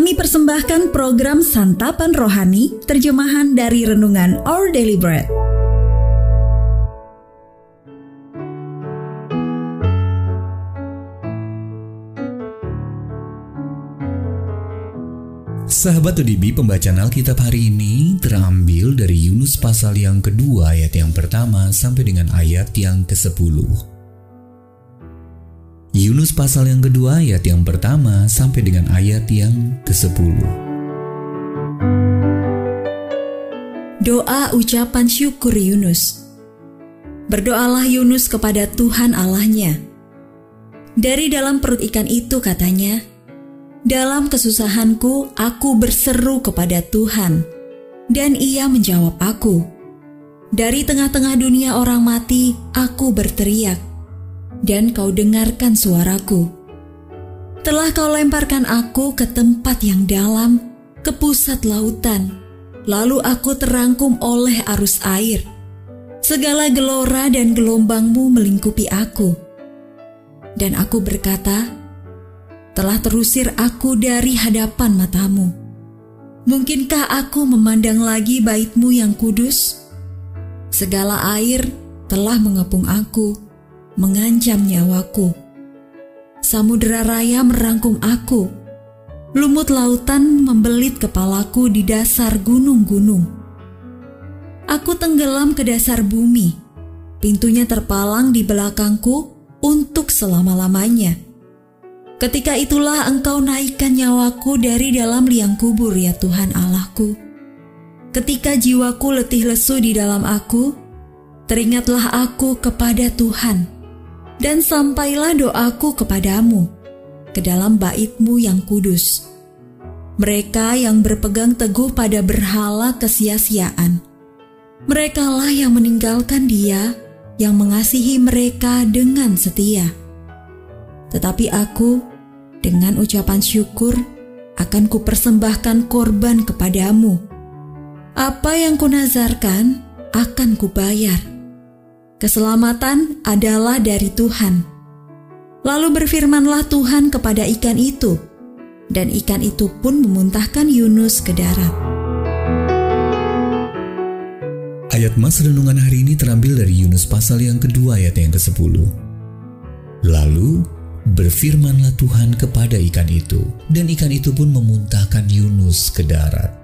Kami persembahkan program Santapan Rohani, terjemahan dari Renungan Our Daily Bread. Sahabat ODB, pembacaan Alkitab hari ini terambil dari Yunus pasal yang kedua ayat yang pertama sampai dengan ayat yang ke-10. Yunus pasal yang kedua ayat yang pertama sampai dengan ayat yang ke-10. Doa ucapan syukur Yunus. Berdoalah Yunus kepada Tuhan Allahnya. Dari dalam perut ikan itu katanya, dalam kesusahanku, aku berseru kepada Tuhan, dan Ia menjawab aku. Dari tengah-tengah dunia orang mati, aku berteriak, dan Kau dengarkan suaraku. Telah Kau lemparkan aku ke tempat yang dalam, ke pusat lautan, lalu aku terangkum oleh arus air. Segala gelora dan gelombangmu melingkupi aku. Dan aku berkata, telah terusir aku dari hadapan matamu. Mungkinkah aku memandang lagi baitmu yang kudus? Segala air telah mengepung aku, mengancam nyawaku. Samudera raya merangkum aku. Lumut lautan membelit kepalaku di dasar gunung-gunung. Aku tenggelam ke dasar bumi. Pintunya terpalang di belakangku untuk selama-lamanya Ketika itulah engkau naikkan nyawaku dari dalam liang kubur ya Tuhan Allahku. Ketika jiwaku letih lesu di dalam aku, teringatlah aku kepada Tuhan, dan sampailah doaku kepadamu, ke dalam baitmu yang kudus. Mereka yang berpegang teguh pada berhala kesia-siaan, merekalah yang meninggalkan dia yang mengasihi mereka dengan setia. Tetapi aku dengan ucapan syukur akan kupersembahkan korban kepadamu. Apa yang kunazarkan akan kubayar. Keselamatan adalah dari Tuhan. Lalu berfirmanlah Tuhan kepada ikan itu, dan ikan itu pun memuntahkan Yunus ke darat. Ayat Mas Renungan hari ini terambil dari Yunus pasal yang kedua ayat yang ke-10. Lalu Berfirmanlah Tuhan kepada ikan itu, dan ikan itu pun memuntahkan Yunus ke darat.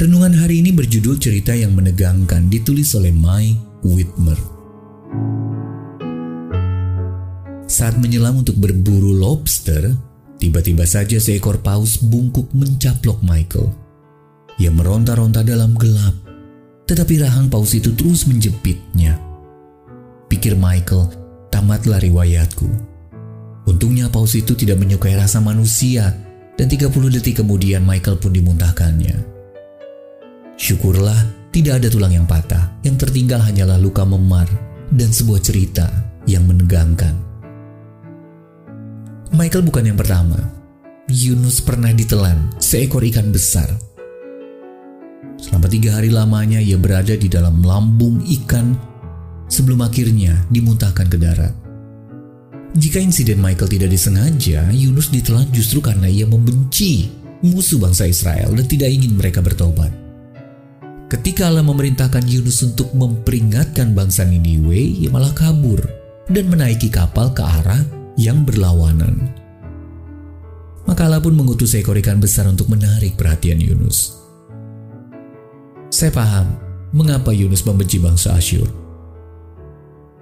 Renungan hari ini berjudul cerita yang menegangkan ditulis oleh Mai Whitmer. Saat menyelam untuk berburu lobster, tiba-tiba saja seekor paus bungkuk mencaplok Michael. Ia meronta-ronta dalam gelap, tetapi rahang paus itu terus menjepitnya. Pikir Michael, tamatlah riwayatku. Untungnya paus itu tidak menyukai rasa manusia dan 30 detik kemudian Michael pun dimuntahkannya. Syukurlah tidak ada tulang yang patah, yang tertinggal hanyalah luka memar dan sebuah cerita yang menegangkan. Michael bukan yang pertama. Yunus pernah ditelan seekor ikan besar. Selama tiga hari lamanya ia berada di dalam lambung ikan sebelum akhirnya dimuntahkan ke darat. Jika insiden Michael tidak disengaja, Yunus ditelan justru karena ia membenci musuh bangsa Israel dan tidak ingin mereka bertobat. Ketika Allah memerintahkan Yunus untuk memperingatkan bangsa Niniwe, ia malah kabur dan menaiki kapal ke arah yang berlawanan. Maka Allah pun mengutus seekor ikan besar untuk menarik perhatian Yunus. Saya paham mengapa Yunus membenci bangsa Asyur.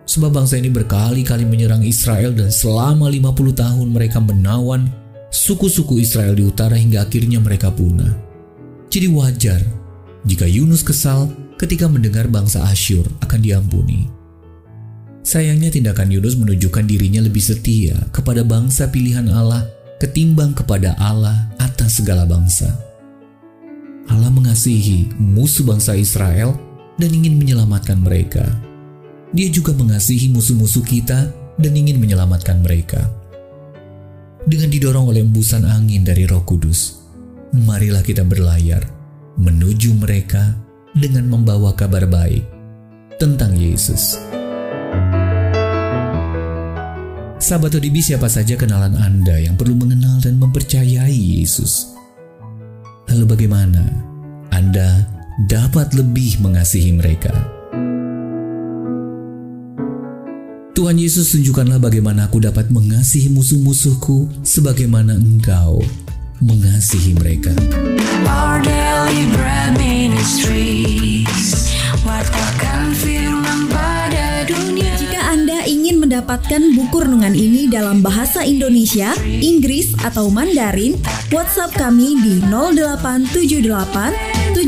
Sebab bangsa ini berkali-kali menyerang Israel dan selama 50 tahun mereka menawan suku-suku Israel di utara hingga akhirnya mereka punah. Jadi wajar jika Yunus kesal ketika mendengar bangsa Asyur akan diampuni. Sayangnya tindakan Yunus menunjukkan dirinya lebih setia kepada bangsa pilihan Allah ketimbang kepada Allah atas segala bangsa. Allah mengasihi musuh bangsa Israel dan ingin menyelamatkan mereka. Dia juga mengasihi musuh-musuh kita dan ingin menyelamatkan mereka. Dengan didorong oleh embusan angin dari Roh Kudus, marilah kita berlayar menuju mereka dengan membawa kabar baik tentang Yesus. Sahabat ODB siapa saja kenalan Anda yang perlu mengenal dan mempercayai Yesus? Lalu bagaimana Anda dapat lebih mengasihi mereka? Tuhan Yesus tunjukkanlah bagaimana aku dapat mengasihi musuh-musuhku sebagaimana engkau mengasihi mereka. Our daily bread ministries Wartakan firman pada dunia Jika Anda ingin mendapatkan buku renungan ini dalam bahasa Indonesia, Inggris, atau Mandarin, WhatsApp kami di 0878